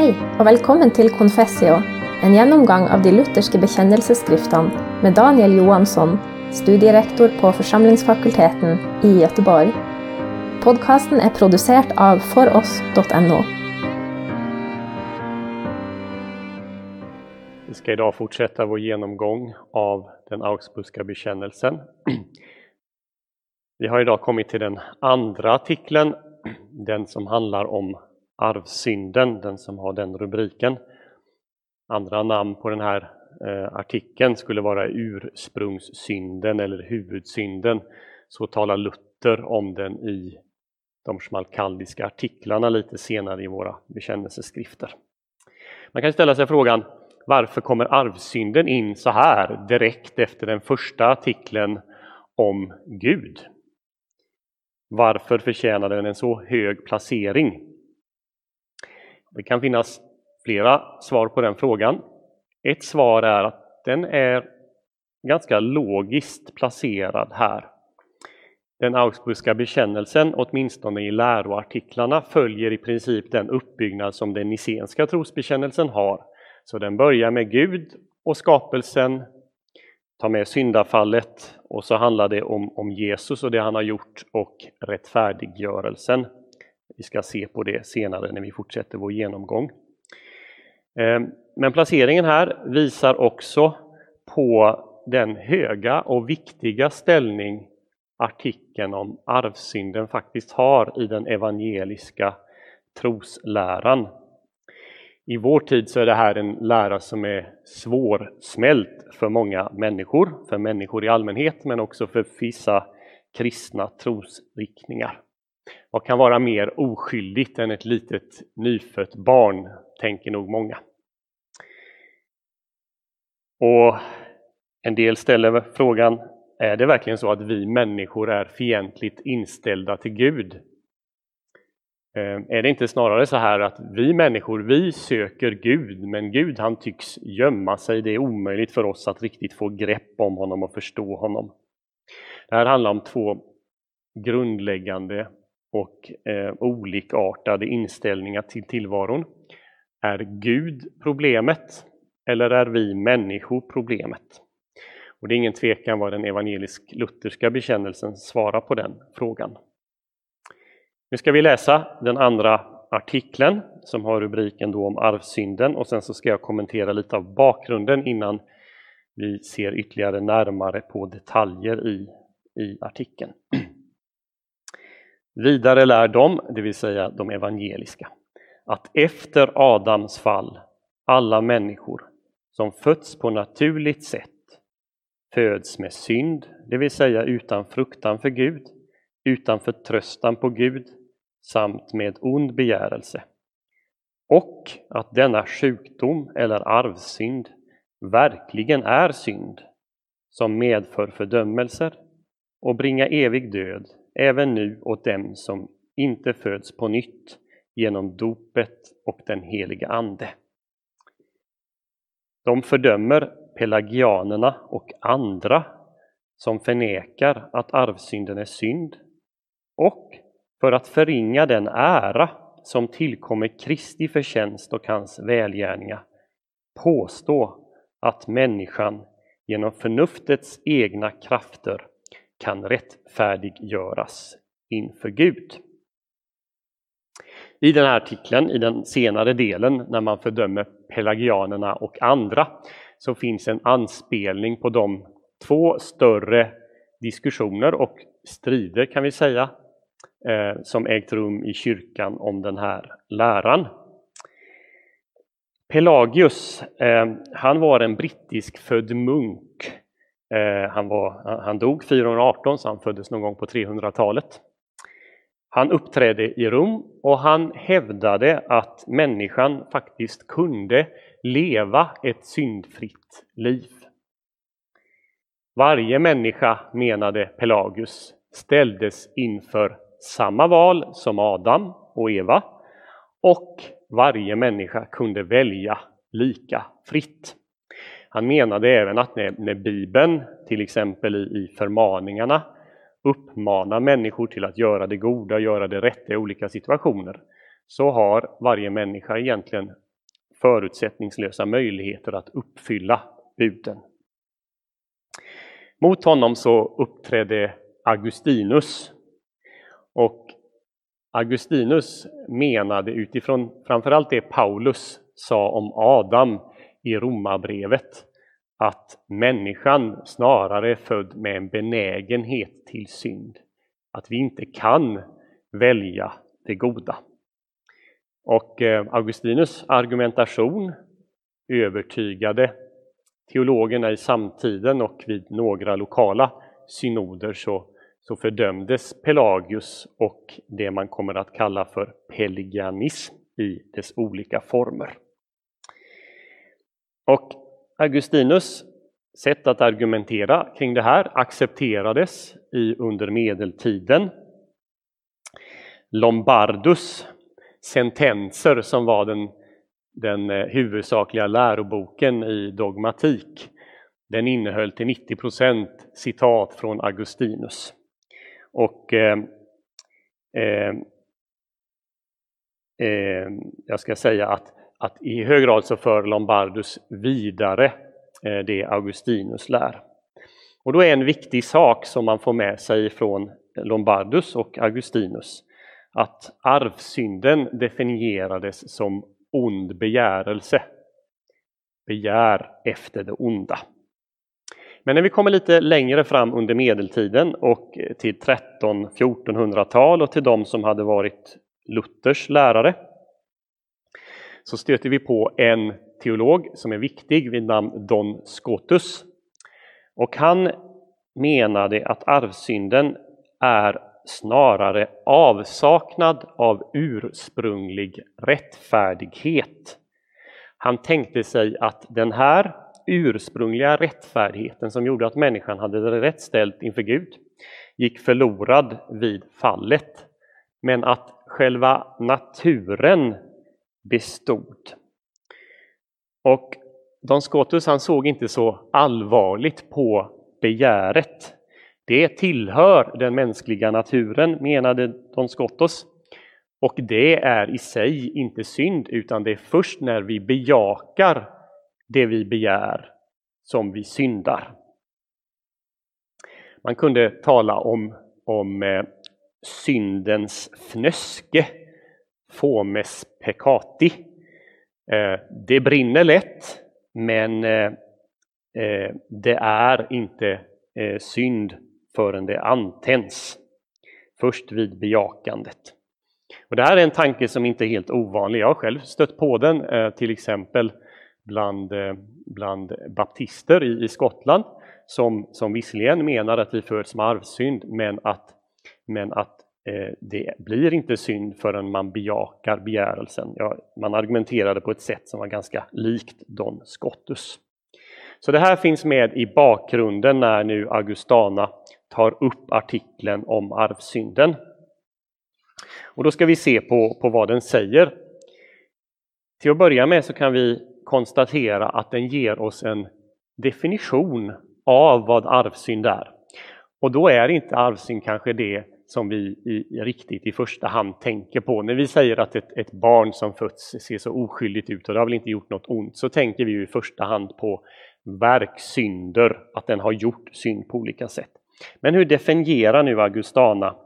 Hei, og velkommen til Confessio, en gjennomgang av de lutherske bekjennelsesskriftene med Daniel Johansson, studierektor på Forsamlingsfakulteten i Göteborg. Podkasten er produsert av foross.no. Vi ska idag fortsätta vår genomgång av den Augsburgska bekännelsen. Vi har idag kommit till den andra artikeln, den som handlar om arvsynden, den som har den rubriken. Andra namn på den här eh, artikeln skulle vara ursprungssynden eller huvudsynden. Så talar Luther om den i de schmalkaldiska artiklarna lite senare i våra bekännelseskrifter. Man kan ställa sig frågan, varför kommer arvsynden in så här direkt efter den första artikeln om Gud? Varför förtjänar den en så hög placering? Det kan finnas flera svar på den frågan. Ett svar är att den är ganska logiskt placerad här. Den Augsburgska bekännelsen, åtminstone i läroartiklarna, följer i princip den uppbyggnad som den nicenska trosbekännelsen har. Så den börjar med Gud och skapelsen, tar med syndafallet och så handlar det om, om Jesus och det han har gjort och rättfärdiggörelsen. Vi ska se på det senare när vi fortsätter vår genomgång. Ehm, men placeringen här visar också på den höga och viktiga ställning artikeln om arvsynden faktiskt har i den evangeliska trosläran. I vår tid så är det här en lära som är svårsmält för många människor, för människor i allmänhet men också för vissa kristna trosriktningar. Vad kan vara mer oskyldigt än ett litet nyfött barn, tänker nog många. Och en del ställer frågan, är det verkligen så att vi människor är fientligt inställda till Gud? Ehm, är det inte snarare så här att vi människor, vi söker Gud, men Gud han tycks gömma sig. Det är omöjligt för oss att riktigt få grepp om honom och förstå honom. Det här handlar om två grundläggande och eh, olikartade inställningar till tillvaron. Är Gud problemet eller är vi människor problemet? Och det är ingen tvekan vad den evangelisk-lutherska bekännelsen svarar på den frågan. Nu ska vi läsa den andra artikeln som har rubriken då om arvsynden och sen så ska jag kommentera lite av bakgrunden innan vi ser ytterligare närmare på detaljer i, i artikeln. Vidare lär de, det vill säga de evangeliska, att efter Adams fall alla människor som fötts på naturligt sätt föds med synd, det vill säga utan fruktan för Gud, utan förtröstan på Gud samt med ond begärelse. Och att denna sjukdom eller arvsynd verkligen är synd som medför fördömelser och bringar evig död även nu åt dem som inte föds på nytt genom dopet och den heliga Ande. De fördömer pelagianerna och andra som förnekar att arvsynden är synd och för att förringa den ära som tillkommer Kristi förtjänst och hans välgärningar påstå att människan genom förnuftets egna krafter kan rättfärdiggöras inför Gud. I den här artikeln, i den senare delen, när man fördömer pelagianerna och andra, så finns en anspelning på de två större diskussioner och strider kan vi säga, eh, som ägt rum i kyrkan om den här läran. Pelagius, eh, han var en brittisk född munk Eh, han, var, han dog 418, så han föddes någon gång på 300-talet. Han uppträdde i Rom och han hävdade att människan faktiskt kunde leva ett syndfritt liv. Varje människa, menade Pelagus, ställdes inför samma val som Adam och Eva och varje människa kunde välja lika fritt. Han menade även att när, när Bibeln, till exempel i, i förmaningarna, uppmanar människor till att göra det goda, göra det rätta i olika situationer, så har varje människa egentligen förutsättningslösa möjligheter att uppfylla buden. Mot honom så uppträdde Augustinus. Och Augustinus menade utifrån framförallt det Paulus sa om Adam i Romarbrevet att människan snarare är född med en benägenhet till synd. Att vi inte kan välja det goda. Och eh, Augustinus argumentation övertygade teologerna i samtiden och vid några lokala synoder så, så fördömdes Pelagius och det man kommer att kalla för pelagianism i dess olika former. Och Augustinus sätt att argumentera kring det här accepterades i under medeltiden. Lombardus sentenser som var den, den eh, huvudsakliga läroboken i dogmatik, den innehöll till 90 procent citat från Augustinus. Och eh, eh, eh jag ska säga att, att i hög grad så för Lombardus vidare eh, det Augustinus lär. Och då är en viktig sak som man får med sig från Lombardus och Augustinus att arvsynden definierades som ond begärelse. Begär efter det onda. Men när vi kommer lite längre fram under medeltiden och till 13-1400-tal och till de som hade varit Luthers lärare så stöter vi på en teolog som är viktig vid namn Don Scotus. Och han menade att arvsynden är snarare avsaknad av ursprunglig rättfärdighet. Han tänkte sig att den här ursprungliga rättfärdigheten som gjorde att människan hade det rätt ställt inför Gud gick förlorad vid fallet. Men att själva naturen bestod. Och Don Scotus han såg inte så allvarligt på begäret. Det tillhör den mänskliga naturen, menade Don Scottos. Och det är i sig inte synd, utan det är först när vi bejakar det vi begär som vi syndar. Man kunde tala om, om eh, syndens fnöske, fomes peccati. Eh, det brinner lätt, men eh, eh, det är inte synd förrän det antänds. Först vid bejakandet. Och det här är en tanke som inte är helt ovanlig. Jag har själv stött på den till exempel bland, bland baptister i, i Skottland som, som visserligen menar att vi föds med arvsynd men att, men att Eh, det blir inte synd förrän man bejakar begärelsen. Ja, man argumenterade på ett sätt som var ganska likt Don Scottus. Så det här finns med i bakgrunden när nu Augustana tar upp artikeln om arvsynden. Och då ska vi se på, på vad den säger. Till att börja med så kan vi konstatera att den ger oss en definition av vad arvsynd är. Och då är inte arvsynd kanske det som vi i, riktigt i första hand tänker på. När vi säger att ett, ett, barn som fötts ser så oskyldigt ut och det har väl inte gjort något ont, så tänker vi i första hand på verksynder, att den har gjort synd på olika sätt. Men hur definierar nu Augustana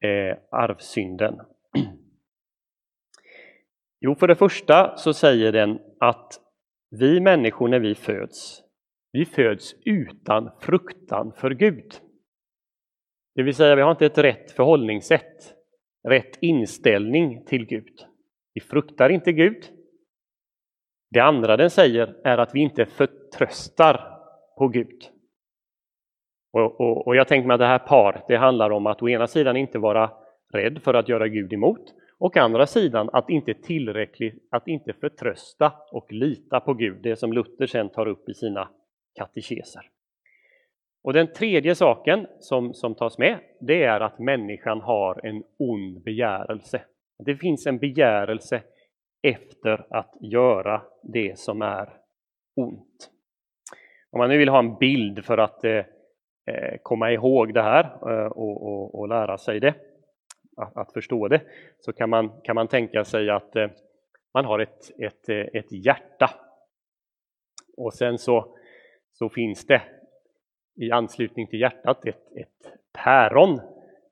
eh, arvsynden? Jo, för det första så säger den att vi människor när vi föds, vi föds utan fruktan för Gud. Det vill säga, vi har inte ett rätt förhållningssätt, rätt inställning till Gud. Vi fruktar inte Gud. Det andra den säger är att vi inte förtröstar på Gud. Och, och, och, jag tänker mig att det här paret, det handlar om att å ena sidan inte vara rädd för att göra Gud emot och å andra sidan att inte tillräckligt, att inte förtrösta och lita på Gud, det som Luther sen tar upp i sina katekeser. Och den tredje saken som, som tas med, det är att människan har en ond begärelse. Det finns en begärelse efter att göra det som är ont. Om man nu vill ha en bild för att eh, eh komma ihåg det här eh, och, och, och lära sig det, att, att, förstå det, så kan man, kan man tänka sig att, eh, man har ett, ett, eh, ett hjärta. Och sen så, så finns det i anslutning till hjärtat ett, ett päron.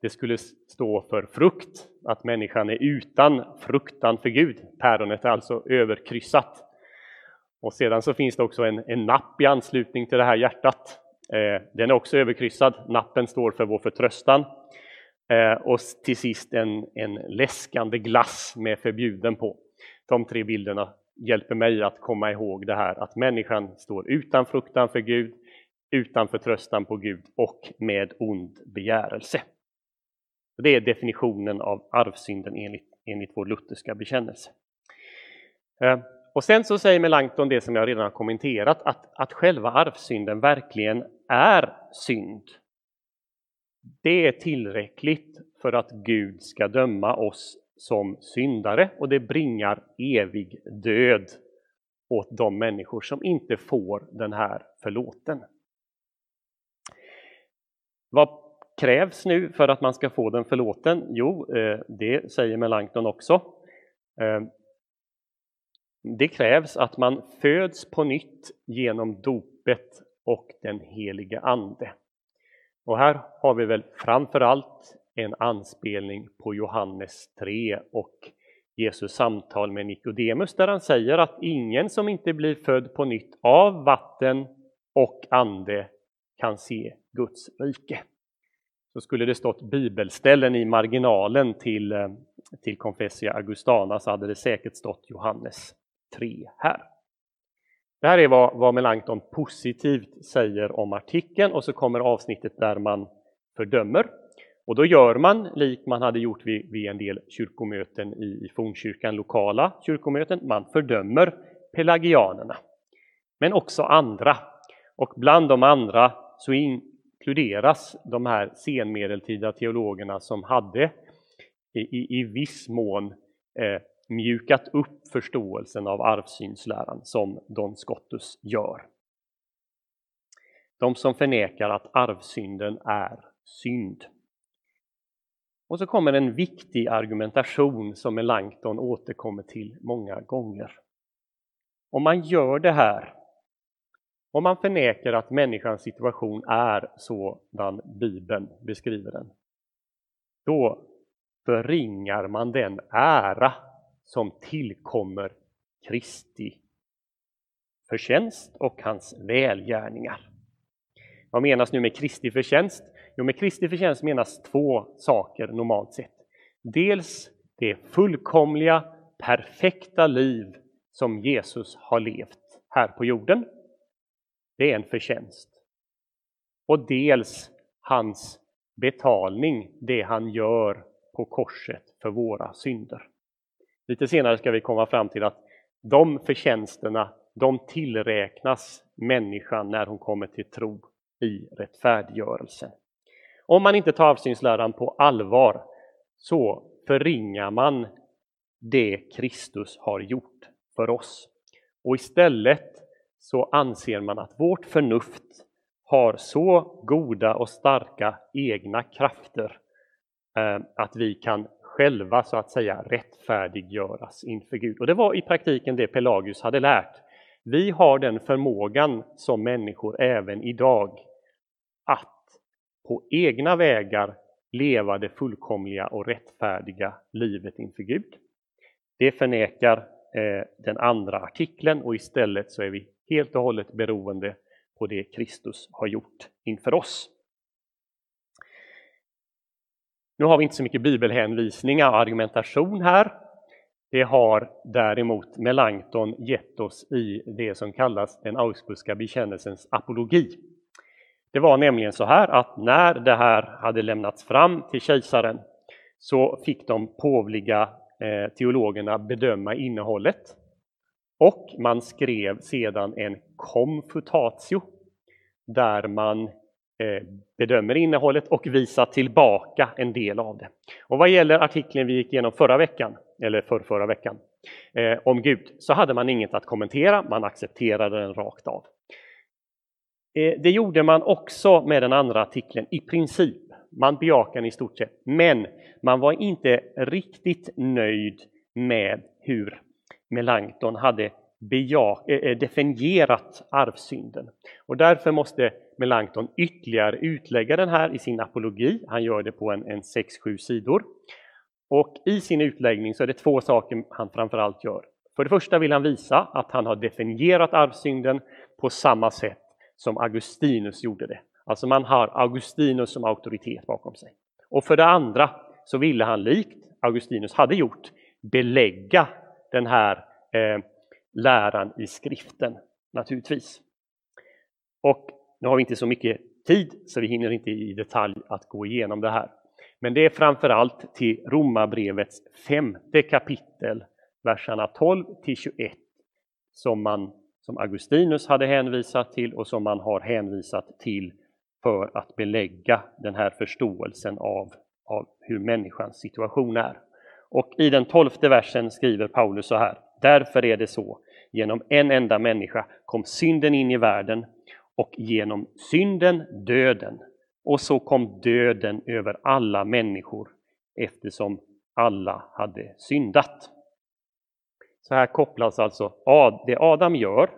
Det skulle stå för frukt, att människan är utan fruktan för Gud. Päronet är alltså överkryssat. Och sedan så finns det också en, en napp i anslutning till det här hjärtat. Eh, den är också överkryssad. Nappen står för vår förtröstan. Eh, och till sist en, en läskande glass med förbjuden på. De tre bilderna hjälper mig att komma ihåg det här att människan står utan fruktan för Gud, utan förtröstan på Gud och med ond begärelse. Det är definitionen av arvsynden enligt, enligt vår lutherska bekännelse. Eh, och sen så säger Melanchthon det som jag redan har kommenterat, att, att själva arvsynden verkligen är synd. Det är tillräckligt för att Gud ska döma oss som syndare och det bringar evig död åt de människor som inte får den här förlåten. Vad krävs nu för att man ska få den förlåten? Jo, eh, det säger Melanchthon också. Eh, det krävs att man föds på nytt genom dopet och den helige Ande. Och här har vi väl framför allt en anspelning på Johannes 3 och Jesus samtal med Nikodemus där han säger att ingen som inte blir född på nytt av vatten och ande kan se Guds rike. Så skulle det stått bibelställen i marginalen till, eh, till Confessia Augustana så hade det säkert stått Johannes 3 här. Det här är vad, vad Melanchthon positivt säger om artikeln och så kommer avsnittet där man fördömer. Och då gör man lik man hade gjort vid, vid en del kyrkomöten i, i fornkyrkan, lokala kyrkomöten. Man fördömer pelagianerna, men också andra. Och bland de andra så inkluderas de här senmedeltida teologerna som hade i, i, i viss mån eh, mjukat upp förståelsen av arvsynsläran som Don Scottus gör. De som förnekar att arvsynden är synd. Och så kommer en viktig argumentation som Melanchthon återkommer till många gånger. Om man gör det här, om man förnekar att människans situation är sådan Bibeln beskriver den, då förringar man den ära som tillkommer Kristi förtjänst och hans välgärningar. Vad menas nu med Kristi förtjänst? Jo, med Kristi förtjänst menas två saker normalt sett. Dels det fullkomliga, perfekta liv som Jesus har levt här på jorden. Det är en förtjänst. Och dels hans betalning, det han gör på korset för våra synder. Lite senare ska vi komma fram till att de förtjänsterna, de tillräknas människan när hon kommer till tro i rättfärdiggörelsen. Om man inte tar avsynsläran på allvar så förringar man det Kristus har gjort för oss. Och istället så anser man att vårt förnuft har så goda och starka egna krafter eh, att vi kan själva så att säga rättfärdiggöras inför Gud. Och det var i praktiken det Pelagius hade lärt. Vi har den förmågan som människor även idag att på egna vägar leva det fullkomliga och rättfärdiga livet inför Gud. Det förnekar eh, den andra artikeln och istället så är vi helt och hållet beroende på det Kristus har gjort inför oss. Nu har vi inte så mycket bibelhänvisningar och argumentation här. Det har däremot Melanchthon gett oss i det som kallas den Augsburgska bekännelsens apologi. Det var nämligen så här att när det här hade lämnats fram till kejsaren så fick de påvliga eh, teologerna bedöma innehållet och man skrev sedan en confutatio där man eh, bedömer innehållet och visar tillbaka en del av det. Och vad gäller artikeln vi gick igenom förra veckan, eller för förra veckan, eh, om Gud, så hade man inget att kommentera, man accepterade den rakt av. Eh, det gjorde man också med den andra artikeln, i princip. Man bejakade den i stort sett, men man var inte riktigt nöjd med hur Melanchthon hade äh, definierat arvsynden. Och därför måste Melanchthon ytterligare utlägga den här i sin apologi. Han gör det på en, en 6-7 sidor. Och i sin utläggning så är det två saker han framförallt gör. För det första vill han visa att han har definierat arvsynden på samma sätt som Augustinus gjorde det. Alltså man har Augustinus som auktoritet bakom sig. Och för det andra så ville han likt Augustinus hade gjort belägga den här eh, läran i skriften naturligtvis. Och nu har vi inte så mycket tid så vi hinner inte i detalj att gå igenom det här. Men det är framförallt till Romarbrevets femte kapitel, verserna 12 till 21, som, man, som Augustinus hade hänvisat till och som man har hänvisat till för att belägga den här förståelsen av, av hur människans situation är. Och i den tolfte versen skriver Paulus så här. Därför är det så, genom en enda människa kom synden in i världen och genom synden döden. Och så kom döden över alla människor eftersom alla hade syndat. Så här kopplas alltså det Adam gör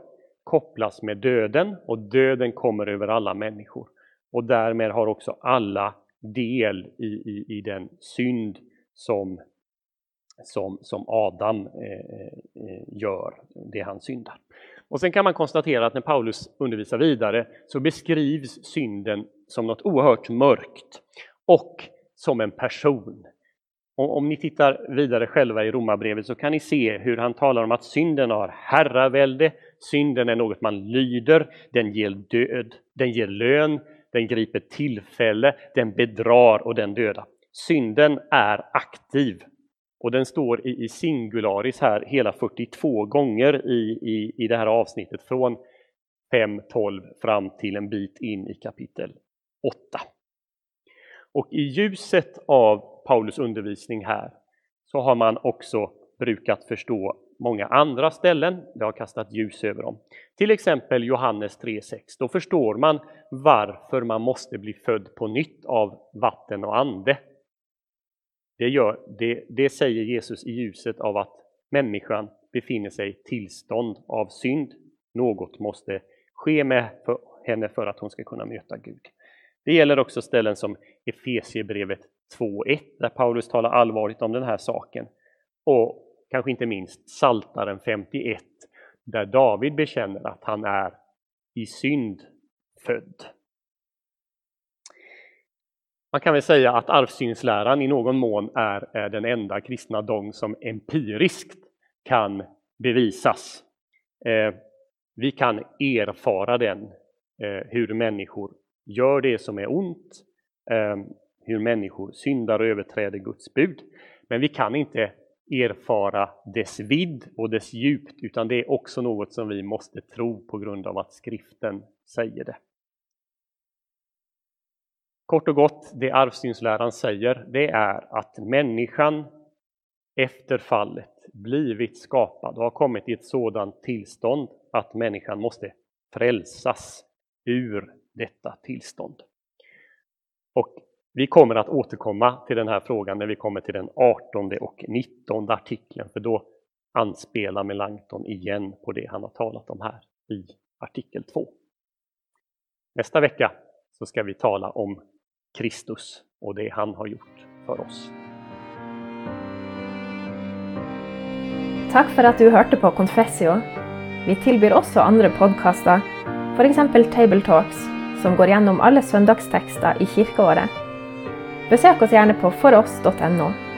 kopplas med döden och döden kommer över alla människor. Och därmed har också alla del i, i, i den synd som, som, som Adam eh, eh, gör, det han syndar. Och sen kan man konstatera att när Paulus undervisar vidare så beskrivs synden som något oerhört mörkt och som en person. Och om ni tittar vidare själva i Romarbrevet så kan ni se hur han talar om att synden har herravälde, synden är något man lyder, den ger död, den ger lön, den griper tillfälle, den bedrar och den dödar. Synden är aktiv och den står i, i singularis här hela 42 gånger i, i, i det här avsnittet från 5.12 fram till en bit in i kapitel 8. Och i ljuset av Paulus undervisning här så har man också brukat förstå många andra ställen. Det har kastat ljus över dem. Till exempel Johannes 3.6. Då förstår man varför man måste bli född på nytt av vatten och ande. Det, gör, det, det säger Jesus i ljuset av att människan befinner sig i tillstånd av synd. Något måste ske med henne för att hon ska kunna möta Gud. Det gäller också ställen som Efesiebrevet 2.1 där Paulus talar allvarligt om den här saken. Och kanske inte minst Saltaren 51 där David bekänner att han är i synd född. Man kan väl säga att arvsynsläran i någon mån är, eh, den enda kristna dogm som empiriskt kan bevisas. Eh, vi kan erfara den, eh, hur människor gör det som är ont, hur människor syndar och överträder Guds bud. Men vi kan inte erfara dess vidd och dess djupt, utan det är också något som vi måste tro på grund av att skriften säger det. Kort och gott, det arvsynsläran säger, det är att människan efter fallet blivit skapad och har kommit i ett sådant tillstånd att människan måste frälsas ur detta tillstånd. Och vi kommer att återkomma till den här frågan när vi kommer till den 18 och 19 artikeln, för då anspelar Melanchthon igen på det han har talat om här i artikel 2. Nästa vecka så ska vi tala om Kristus och det han har gjort för oss. Tack för att du hörde på Confessio. Vi tillbyr också andra podcaster, för exempel Table Talks, som går igenom alla söndagstexter i kyrkoåret. Besök oss gärna på foross.no